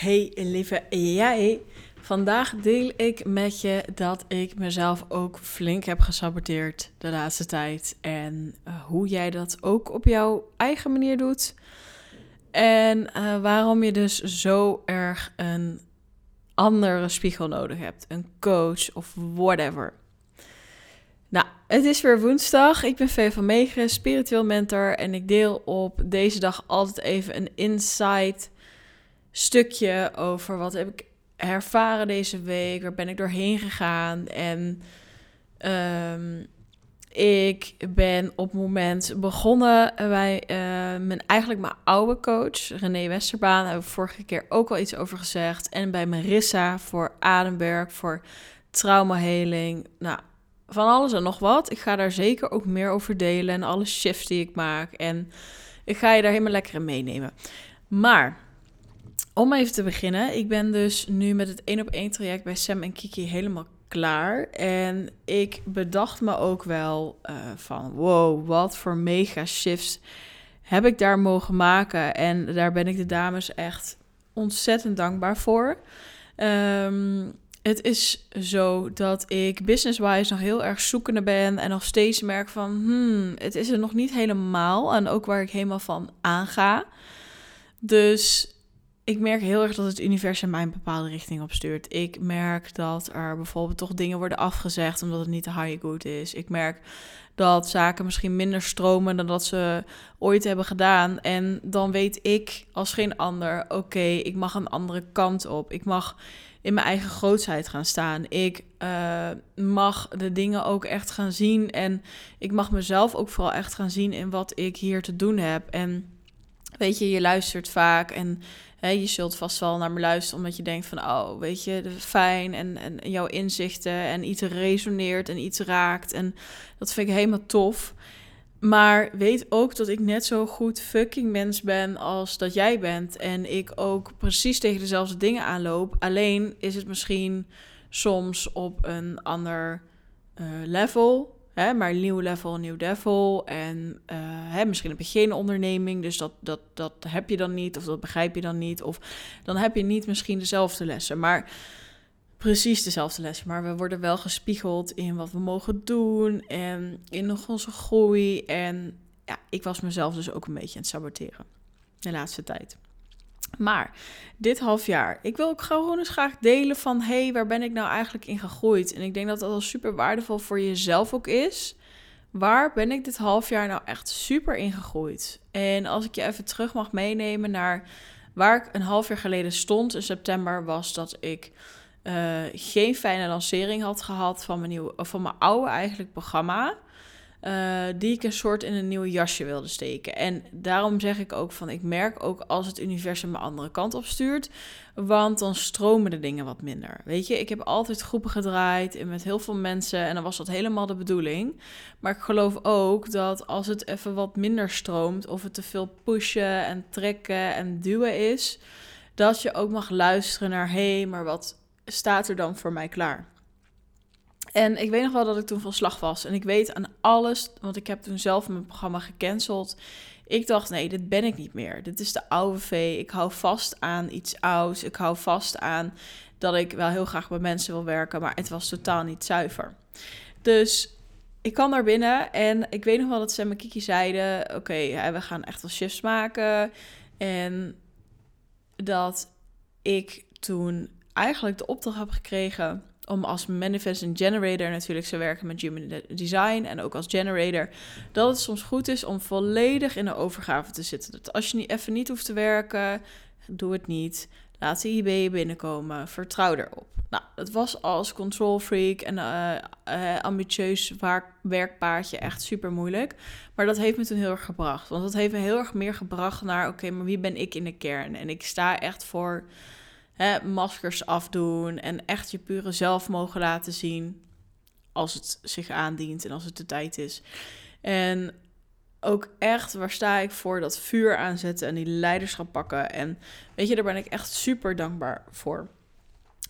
Hey lieve jij, vandaag deel ik met je dat ik mezelf ook flink heb gesaboteerd de laatste tijd. En uh, hoe jij dat ook op jouw eigen manier doet. En uh, waarom je dus zo erg een andere spiegel nodig hebt. Een coach of whatever. Nou, het is weer woensdag. Ik ben Vee van spiritueel mentor. En ik deel op deze dag altijd even een insight stukje over wat heb ik ervaren deze week, waar ben ik doorheen gegaan. En um, ik ben op het moment begonnen bij uh, mijn, eigenlijk mijn oude coach, René Westerbaan. Daar hebben we vorige keer ook al iets over gezegd. En bij Marissa voor ademwerk, voor traumaheling. Nou, van alles en nog wat. Ik ga daar zeker ook meer over delen en alle shifts die ik maak. En ik ga je daar helemaal lekker in meenemen. Maar om even te beginnen, ik ben dus nu met het één op één traject bij Sam en Kiki helemaal klaar. En ik bedacht me ook wel uh, van wow, wat voor mega shifts heb ik daar mogen maken. En daar ben ik de dames echt ontzettend dankbaar voor. Um, het is zo dat ik business-wise nog heel erg zoekende ben en nog steeds merk van, hmm, het is er nog niet helemaal en ook waar ik helemaal van aanga. Dus ik merk heel erg dat het universum mij een bepaalde richting opstuurt. Ik merk dat er bijvoorbeeld toch dingen worden afgezegd omdat het niet de high good is. Ik merk dat zaken misschien minder stromen dan dat ze ooit hebben gedaan. En dan weet ik als geen ander, oké, ik mag een andere kant op. Ik mag in mijn eigen grootsheid gaan staan. Ik uh, mag de dingen ook echt gaan zien. En ik mag mezelf ook vooral echt gaan zien in wat ik hier te doen heb. En weet je, je luistert vaak en hè, je zult vast wel naar me luisteren omdat je denkt van, oh, weet je, fijn en, en jouw inzichten en iets resoneert en iets raakt. En dat vind ik helemaal tof. Maar weet ook dat ik net zo goed fucking mens ben als dat jij bent. En ik ook precies tegen dezelfde dingen aanloop. Alleen is het misschien soms op een ander uh, level. Hè, maar nieuw level, nieuw devil. En uh, hè, misschien heb je geen onderneming, dus dat, dat, dat heb je dan niet. Of dat begrijp je dan niet. Of dan heb je niet misschien dezelfde lessen. Maar precies dezelfde lessen, maar we worden wel gespiegeld in wat we mogen doen en in onze groei. En ja, ik was mezelf dus ook een beetje aan het saboteren de laatste tijd. Maar dit half jaar, ik wil ook gewoon eens graag delen van, hey, waar ben ik nou eigenlijk in gegroeid? En ik denk dat dat al super waardevol voor jezelf ook is. Waar ben ik dit half jaar nou echt super in gegroeid? En als ik je even terug mag meenemen naar waar ik een half jaar geleden stond in september, was dat ik uh, geen fijne lancering had gehad van mijn, nieuwe, van mijn oude eigenlijk programma. Uh, die ik een soort in een nieuw jasje wilde steken. En daarom zeg ik ook van, ik merk ook als het universum mijn andere kant op stuurt, want dan stromen de dingen wat minder. Weet je, ik heb altijd groepen gedraaid en met heel veel mensen en dan was dat helemaal de bedoeling. Maar ik geloof ook dat als het even wat minder stroomt of het te veel pushen en trekken en duwen is, dat je ook mag luisteren naar, hé, hey, maar wat staat er dan voor mij klaar? En ik weet nog wel dat ik toen van slag was. En ik weet aan alles, want ik heb toen zelf mijn programma gecanceld. Ik dacht, nee, dit ben ik niet meer. Dit is de oude V. Ik hou vast aan iets ouds. Ik hou vast aan dat ik wel heel graag met mensen wil werken. Maar het was totaal niet zuiver. Dus ik kwam daar binnen en ik weet nog wel dat Sam en Kiki zeiden... Oké, we gaan echt wel shifts maken. En dat ik toen eigenlijk de opdracht heb gekregen om als manifesting generator natuurlijk te werken met human design en ook als generator, dat het soms goed is om volledig in de overgave te zitten. Dat als je niet, even niet hoeft te werken, doe het niet. Laat de IB binnenkomen. Vertrouw erop. Nou, het was als control freak en uh, uh, ambitieus werkpaardje echt super moeilijk. Maar dat heeft me toen heel erg gebracht. Want dat heeft me heel erg meer gebracht naar: oké, maar wie ben ik in de kern? En ik sta echt voor maskers afdoen en echt je pure zelf mogen laten zien als het zich aandient en als het de tijd is. En ook echt, waar sta ik voor, dat vuur aanzetten en die leiderschap pakken. En weet je, daar ben ik echt super dankbaar voor.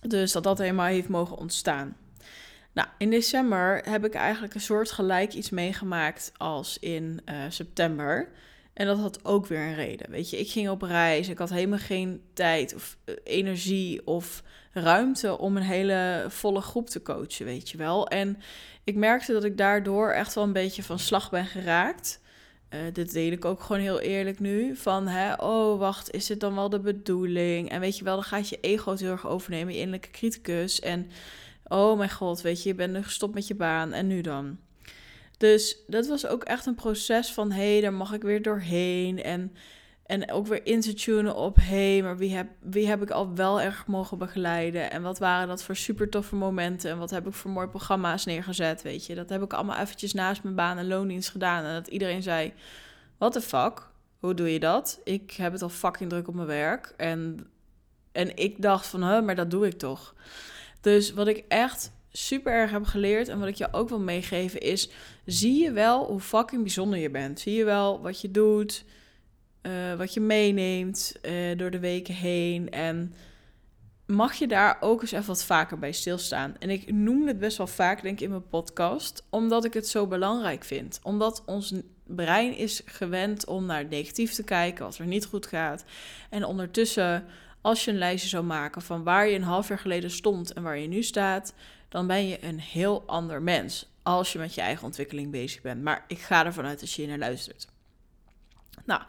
Dus dat dat helemaal heeft mogen ontstaan. Nou, in december heb ik eigenlijk een soort gelijk iets meegemaakt als in uh, september. En dat had ook weer een reden. Weet je, ik ging op reis. Ik had helemaal geen tijd of eh, energie of ruimte om een hele volle groep te coachen, weet je wel. En ik merkte dat ik daardoor echt wel een beetje van slag ben geraakt. Uh, dit deel ik ook gewoon heel eerlijk nu. Van, hè, oh, wacht, is dit dan wel de bedoeling? En weet je wel, dan gaat je ego heel erg overnemen, je innerlijke criticus. En, oh mijn god, weet je, je bent nu gestopt met je baan. En nu dan? Dus dat was ook echt een proces van, hé, hey, daar mag ik weer doorheen. En, en ook weer in te tunen op, hé, hey, maar wie heb, wie heb ik al wel erg mogen begeleiden? En wat waren dat voor super toffe momenten? En wat heb ik voor mooie programma's neergezet, weet je? Dat heb ik allemaal eventjes naast mijn baan en loondienst gedaan. En dat iedereen zei, what the fuck? Hoe doe je dat? Ik heb het al fucking druk op mijn werk. En, en ik dacht van, hè, maar dat doe ik toch. Dus wat ik echt super erg heb geleerd en wat ik je ook wil meegeven is: zie je wel hoe fucking bijzonder je bent. Zie je wel wat je doet, uh, wat je meeneemt uh, door de weken heen. En mag je daar ook eens even wat vaker bij stilstaan. En ik noem het best wel vaak, denk ik, in mijn podcast, omdat ik het zo belangrijk vind. Omdat ons brein is gewend om naar negatief te kijken, wat er niet goed gaat. En ondertussen, als je een lijstje zou maken van waar je een half jaar geleden stond en waar je nu staat, dan ben je een heel ander mens als je met je eigen ontwikkeling bezig bent. Maar ik ga ervan uit dat je hier naar luistert. Nou,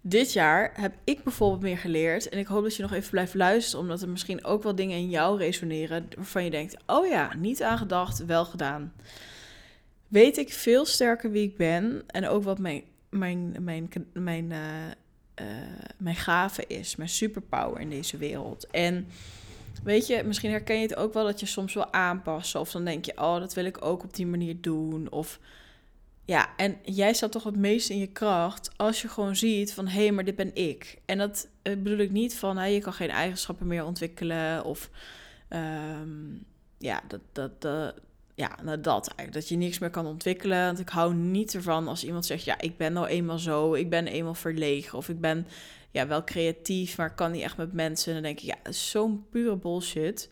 dit jaar heb ik bijvoorbeeld meer geleerd. En ik hoop dat je nog even blijft luisteren, omdat er misschien ook wel dingen in jou resoneren waarvan je denkt: oh ja, niet aan gedacht, wel gedaan. Weet ik veel sterker wie ik ben en ook wat mijn, mijn, mijn, mijn, uh, uh, mijn gave is, mijn superpower in deze wereld. En Weet je, misschien herken je het ook wel dat je soms wil aanpassen. Of dan denk je, oh, dat wil ik ook op die manier doen. Of ja, en jij staat toch het meest in je kracht als je gewoon ziet van hé, hey, maar dit ben ik. En dat eh, bedoel ik niet van hé, je kan geen eigenschappen meer ontwikkelen. Of um, ja, dat, dat, dat, ja, nou dat eigenlijk. Dat je niks meer kan ontwikkelen. Want ik hou niet ervan als iemand zegt: Ja, ik ben nou eenmaal zo. Ik ben eenmaal verlegen. Of ik ben ja, wel creatief, maar kan niet echt met mensen. En dan denk ik: Ja, zo'n pure bullshit.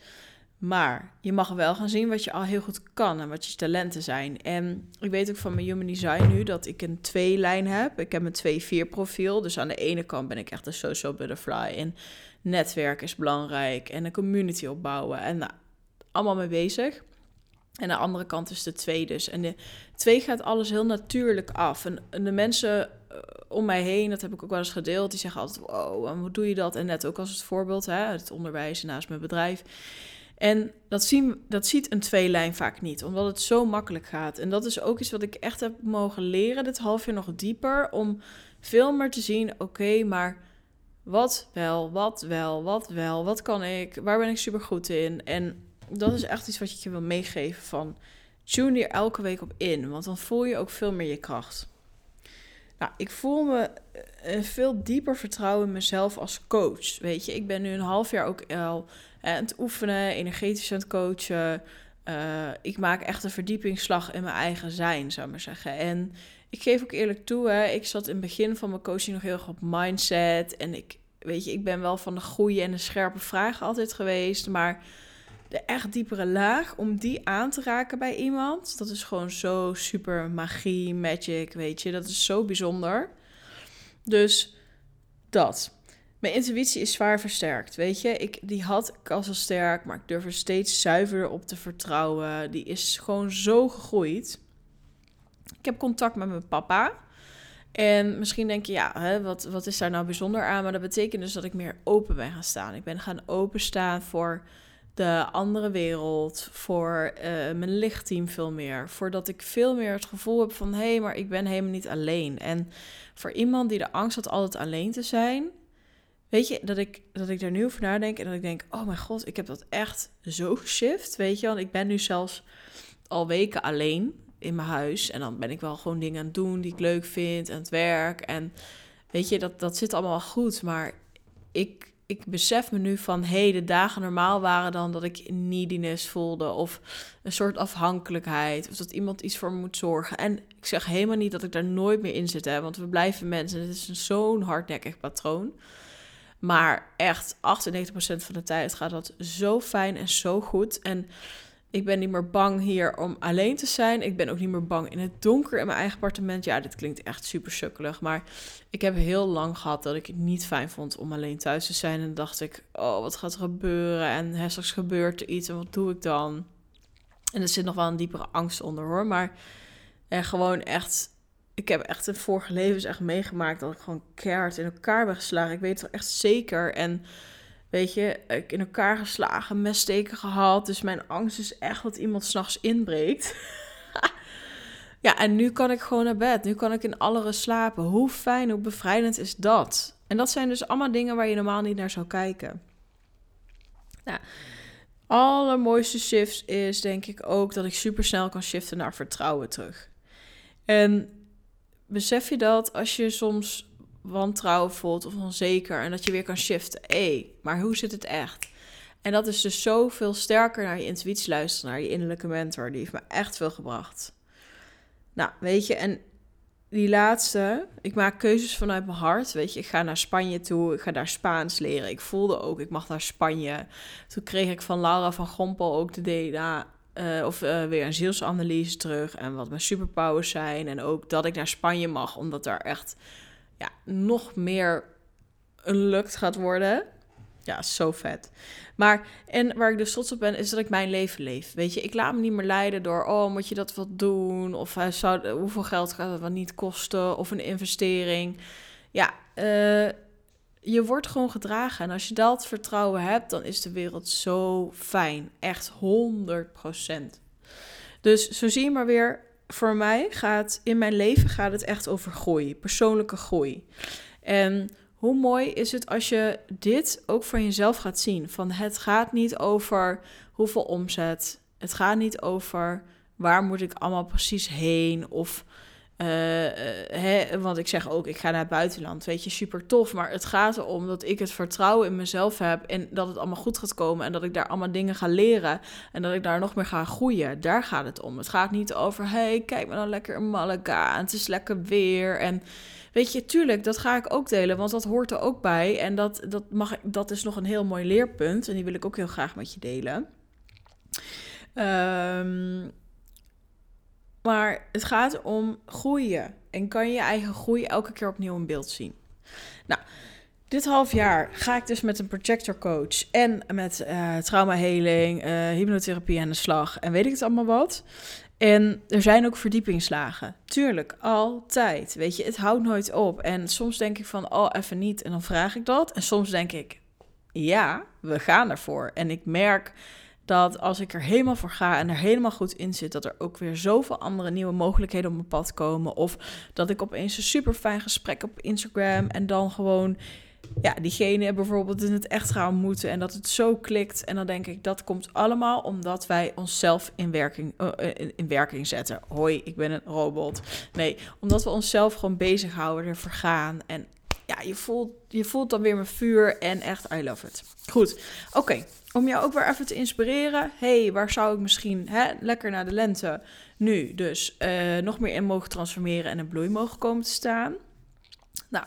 Maar je mag wel gaan zien wat je al heel goed kan en wat je talenten zijn. En ik weet ook van mijn human design nu dat ik een twee-lijn heb. Ik heb een twee-vier profiel. Dus aan de ene kant ben ik echt een social butterfly. En netwerk is belangrijk. En een community opbouwen. En nou, allemaal mee bezig. En de andere kant is de twee dus. En de twee gaat alles heel natuurlijk af. En, de mensen eh, om mij heen, dat heb ik ook wel eens gedeeld, die zeggen altijd: Wow, hoe doe je dat? En net ook als het voorbeeld, hè, het onderwijs naast mijn bedrijf. En dat, zien, dat ziet een tweelijn vaak niet, omdat het zo makkelijk gaat. En dat is ook iets wat ik echt heb mogen leren dit half jaar nog dieper. Om veel meer te zien: oké, maar wat wel, wat wel, wat wel, wat kan ik, waar ben ik super goed in? En dat is echt iets wat je je wil meegeven van tune hier elke week op in, want dan voel je ook veel meer je kracht. Nou, ik voel me een veel dieper vertrouwen in mezelf als coach. Weet je, ik ben nu een half jaar ook al aan het oefenen, energetisch aan het coachen. Uh, ik maak echt een verdiepingsslag in mijn eigen zijn, zou ik maar zeggen. En ik geef ook eerlijk toe, hè, ik zat in het begin van mijn coaching nog heel erg op mindset. En ik, weet je, ik ben wel van de goede en de scherpe vragen altijd geweest. Maar de echt diepere laag, om die aan te raken bij iemand, dat is gewoon zo super magie, magic, weet je. Dat is zo bijzonder. Dus dat. Mijn intuïtie is zwaar versterkt, weet je. Ik, die had ik al zo sterk, maar ik durf er steeds zuiverder op te vertrouwen. Die is gewoon zo gegroeid. Ik heb contact met mijn papa. En misschien denk je, ja, hè, wat, wat is daar nou bijzonder aan? Maar dat betekent dus dat ik meer open ben gaan staan. Ik ben gaan openstaan voor de andere wereld, voor uh, mijn lichtteam veel meer. Voordat ik veel meer het gevoel heb van hé, hey, maar ik ben helemaal niet alleen. En voor iemand die de angst had altijd alleen te zijn, weet je, dat ik, dat ik daar nu over nadenk en dat ik denk, oh mijn god, ik heb dat echt zo shift, weet je. Want ik ben nu zelfs al weken alleen in mijn huis en dan ben ik wel gewoon dingen aan het doen die ik leuk vind, aan het werk. En weet je, dat, dat zit allemaal goed, maar ik ik besef me nu van, hé, hey, de dagen normaal waren dan dat ik neediness voelde of een soort afhankelijkheid of dat iemand iets voor me moet zorgen. En ik zeg helemaal niet dat ik daar nooit meer in zit, hè, want we blijven mensen. Het is zo'n hardnekkig patroon. Maar echt, 98% van de tijd gaat dat zo fijn en zo goed. En Ik ben niet meer bang hier om alleen te zijn. Ik ben ook niet meer bang in het donker in mijn eigen appartement. Ja, dit klinkt echt super sukkelig. Maar ik heb heel lang gehad dat ik het niet fijn vond om alleen thuis te zijn. En dan dacht ik, oh, wat gaat er gebeuren? En straks gebeurt er iets en wat doe ik dan? En er zit nog wel een diepere angst onder hoor. Maar en gewoon echt ik heb echt in vorige levens echt meegemaakt dat ik gewoon keihard in elkaar ben geslagen. Ik weet het echt zeker. En weet je, ik in elkaar geslagen, messteken gehad. Dus mijn angst is echt dat iemand s'nachts inbreekt. ja, en nu kan ik gewoon naar bed. Nu kan ik in alle rust slapen. Hoe fijn, hoe bevrijdend is dat? En dat zijn dus allemaal dingen waar je normaal niet naar zou kijken. Nou, allermooiste shifts is denk ik ook dat ik super snel kan shiften naar vertrouwen terug. En besef je dat als je soms wantrouwen voelt of onzeker en dat je weer kan shiften. Hé, maar hoe zit het echt? En dat is dus zoveel sterker naar je intuïtie luisteren, naar je innerlijke mentor. Die heeft me echt veel gebracht. Nou, weet je, en die laatste, ik maak keuzes vanuit mijn hart. Weet je, ik ga naar Spanje toe, ik ga daar Spaans leren. Ik voelde ook, ik mag naar Spanje. Toen kreeg ik van Laura van Gompel ook de DNA uh, of uh, weer een zielsanalyse terug en wat mijn superpowers zijn. En ook dat ik naar Spanje mag, omdat daar echt ja, nog meer een lukt gaat worden. Ja, zo vet. Maar, en waar ik dus trots op ben, is dat ik mijn leven leef. Weet je, ik laat me niet meer leiden door, oh, moet je dat wat doen? Of uh, zou, hoeveel geld gaat het wat niet kosten? Of een investering. Ja, uh, je wordt gewoon gedragen. En als je dat vertrouwen hebt, dan is de wereld zo fijn. Echt 100%. Dus zo zie je maar weer, voor mij gaat in mijn leven gaat het echt over groei, persoonlijke groei. En hoe mooi is het als je dit ook van jezelf gaat zien? Van het gaat niet over hoeveel omzet. Het gaat niet over waar moet ik allemaal precies heen of uh, hè, want ik zeg ook, ik ga naar het buitenland. Weet je, super tof. Maar het gaat erom dat ik het vertrouwen in mezelf heb. En dat het allemaal goed gaat komen. En dat ik daar allemaal dingen ga leren. En dat ik daar nog meer ga groeien. Daar gaat het om. Het gaat niet over, hey, kijk me dan lekker in Malaga. En het is lekker weer. En weet je, tuurlijk, dat ga ik ook delen. Want dat hoort er ook bij. En dat, dat, mag, dat is nog een heel mooi leerpunt. En die wil ik ook heel graag met je delen. Um, maar het gaat om groeien. En kan je eigen groei elke keer opnieuw in beeld zien. Nou, dit half jaar ga ik dus met een projector coach en met uh, traumaheling, uh, hypnotherapie aan de slag en weet ik het allemaal wat. En er zijn ook verdiepingslagen. Tuurlijk, altijd. Weet je, het houdt nooit op. En soms denk ik van, oh, even niet. En dan vraag ik dat. En soms denk ik, ja, we gaan ervoor. En ik merk dat als ik er helemaal voor ga en er helemaal goed in zit, dat er ook weer zoveel andere nieuwe mogelijkheden op mijn pad komen. Of dat ik opeens een super fijn gesprek op Instagram en dan gewoon ja, diegene bijvoorbeeld in het echt gaan ontmoeten en dat het zo klikt. En dan denk ik, dat komt allemaal omdat wij onszelf in werking, uh, in, in, werking zetten. Hoi, ik ben een robot. Nee, omdat we onszelf gewoon bezighouden, er vergaan. En ja, je voelt, je voelt dan weer mijn vuur en echt, I love it. Goed, oké om jou ook weer even te inspireren. hey, waar zou ik misschien hè, lekker naar de lente nu dus uh, nog meer in mogen transformeren en in bloei mogen komen te staan? Nou,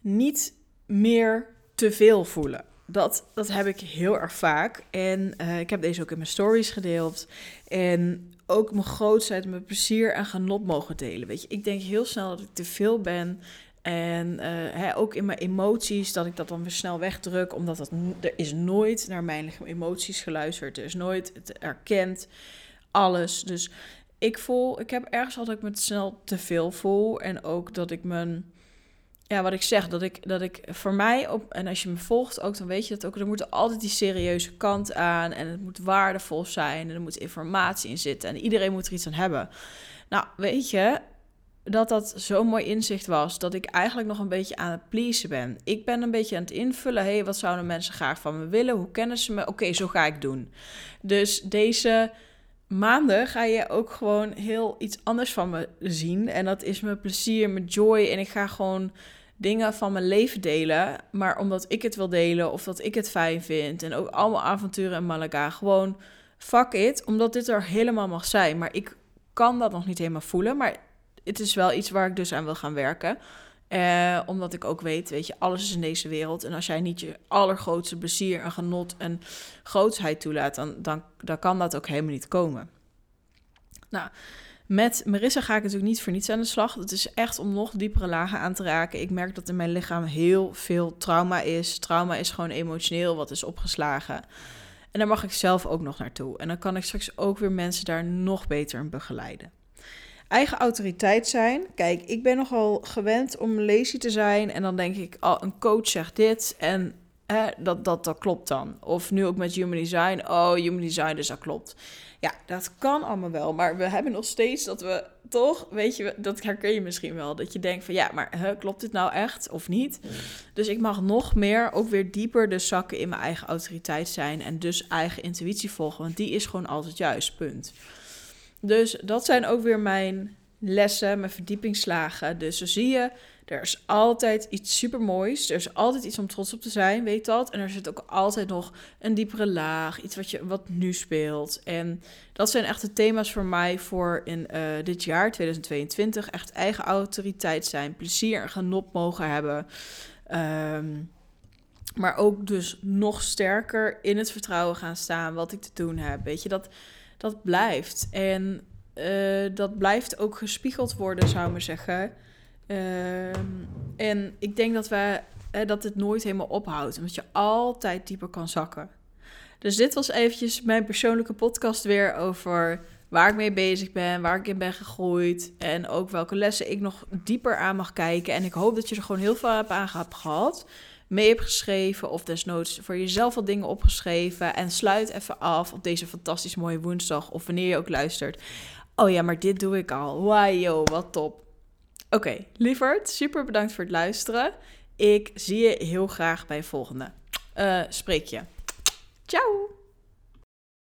niet meer te veel voelen. Dat, dat heb ik heel erg vaak. En uh, ik heb deze ook in mijn stories gedeeld. En ook mijn grootheid, mijn plezier en genot mogen delen. Weet je, ik denk heel snel dat ik te veel ben. En uh, hè, ook in mijn emoties, dat ik dat dan weer snel wegdruk, omdat dat, er is nooit naar mijn emoties geluisterd. Er is nooit het erkend, alles. Dus ik voel, ik heb ergens altijd ik me snel te veel voel. En ook dat ik mijn, ja, wat ik zeg, dat ik, dat ik voor mij op, en als je me volgt ook, dan weet je dat ook, er moet altijd die serieuze kant aan. En het moet waardevol zijn en er moet informatie in zitten. En iedereen moet er iets aan hebben. Nou, weet je, dat dat zo'n mooi inzicht was dat ik eigenlijk nog een beetje aan het pleasen ben. Ik ben een beetje aan het invullen. hey, wat zouden mensen graag van me willen? Hoe kennen ze me? Oké, zo ga ik doen. Dus deze maanden ga je ook gewoon heel iets anders van me zien. En dat is mijn plezier, mijn joy. En ik ga gewoon dingen van mijn leven delen. Maar omdat ik het wil delen of dat ik het fijn vind. En ook allemaal avonturen in Malaga. Gewoon fuck it, omdat dit er helemaal mag zijn. Maar ik kan dat nog niet helemaal voelen. Maar het is wel iets waar ik dus aan wil gaan werken. Uh, omdat ik ook weet, weet je, alles is in deze wereld. En als jij niet je allergrootste plezier en genot en grootsheid toelaat, dan, dan, dan kan dat ook helemaal niet komen. Nou, met Marissa ga ik natuurlijk niet voor niets aan de slag. Dat is echt om nog diepere lagen aan te raken. Ik merk dat in mijn lichaam heel veel trauma is. Trauma is gewoon emotioneel wat is opgeslagen. En daar mag ik zelf ook nog naartoe. En dan kan ik straks ook weer mensen daar nog beter in begeleiden. Eigen autoriteit zijn. Kijk, ik ben nogal gewend om lazy te zijn. En dan denk ik, oh, een coach zegt dit. En dat, dat, dat klopt dan. Of nu ook met human design. Oh, human design, dus dat klopt. Ja, dat kan allemaal wel. Maar we hebben nog steeds dat we toch, weet je, dat herken je misschien wel. Dat je denkt van ja, maar klopt dit nou echt of niet? Dus ik mag nog meer, ook weer dieper de zakken in mijn eigen autoriteit zijn. En dus eigen intuïtie volgen. Want die is gewoon altijd juist, punt. Dus dat zijn ook weer mijn lessen, mijn verdiepingsslagen. Dus zo zie je, er is altijd iets supermoois. Er is altijd iets om trots op te zijn, weet dat. En er zit ook altijd nog een diepere laag. Iets wat, je, wat nu speelt. En dat zijn echt de thema's voor mij voor in uh, dit jaar, 2022. Echt eigen autoriteit zijn. Plezier en genot mogen hebben. Um, maar ook dus nog sterker in het vertrouwen gaan staan wat ik te doen heb. Weet je, dat, dat blijft. En uh, dat blijft ook gespiegeld worden, zou ik zeggen. Ehm, en ik denk dat, we, dat het nooit helemaal ophoudt. Omdat je altijd dieper kan zakken. Dus dit was eventjes mijn persoonlijke podcast weer over waar ik mee bezig ben, waar ik in ben gegroeid. En ook welke lessen ik nog dieper aan mag kijken. En ik hoop dat je er gewoon heel veel hebt aan gehad. Mee hebt geschreven of desnoods voor jezelf wat dingen opgeschreven. En sluit even af op deze fantastisch mooie woensdag. Of wanneer je ook luistert. Oh ja, maar dit doe ik al. Wow, wat top. Oké, okay, lieverd, super bedankt voor het luisteren. Ik zie je heel graag bij volgende uh, spreekje. Ciao!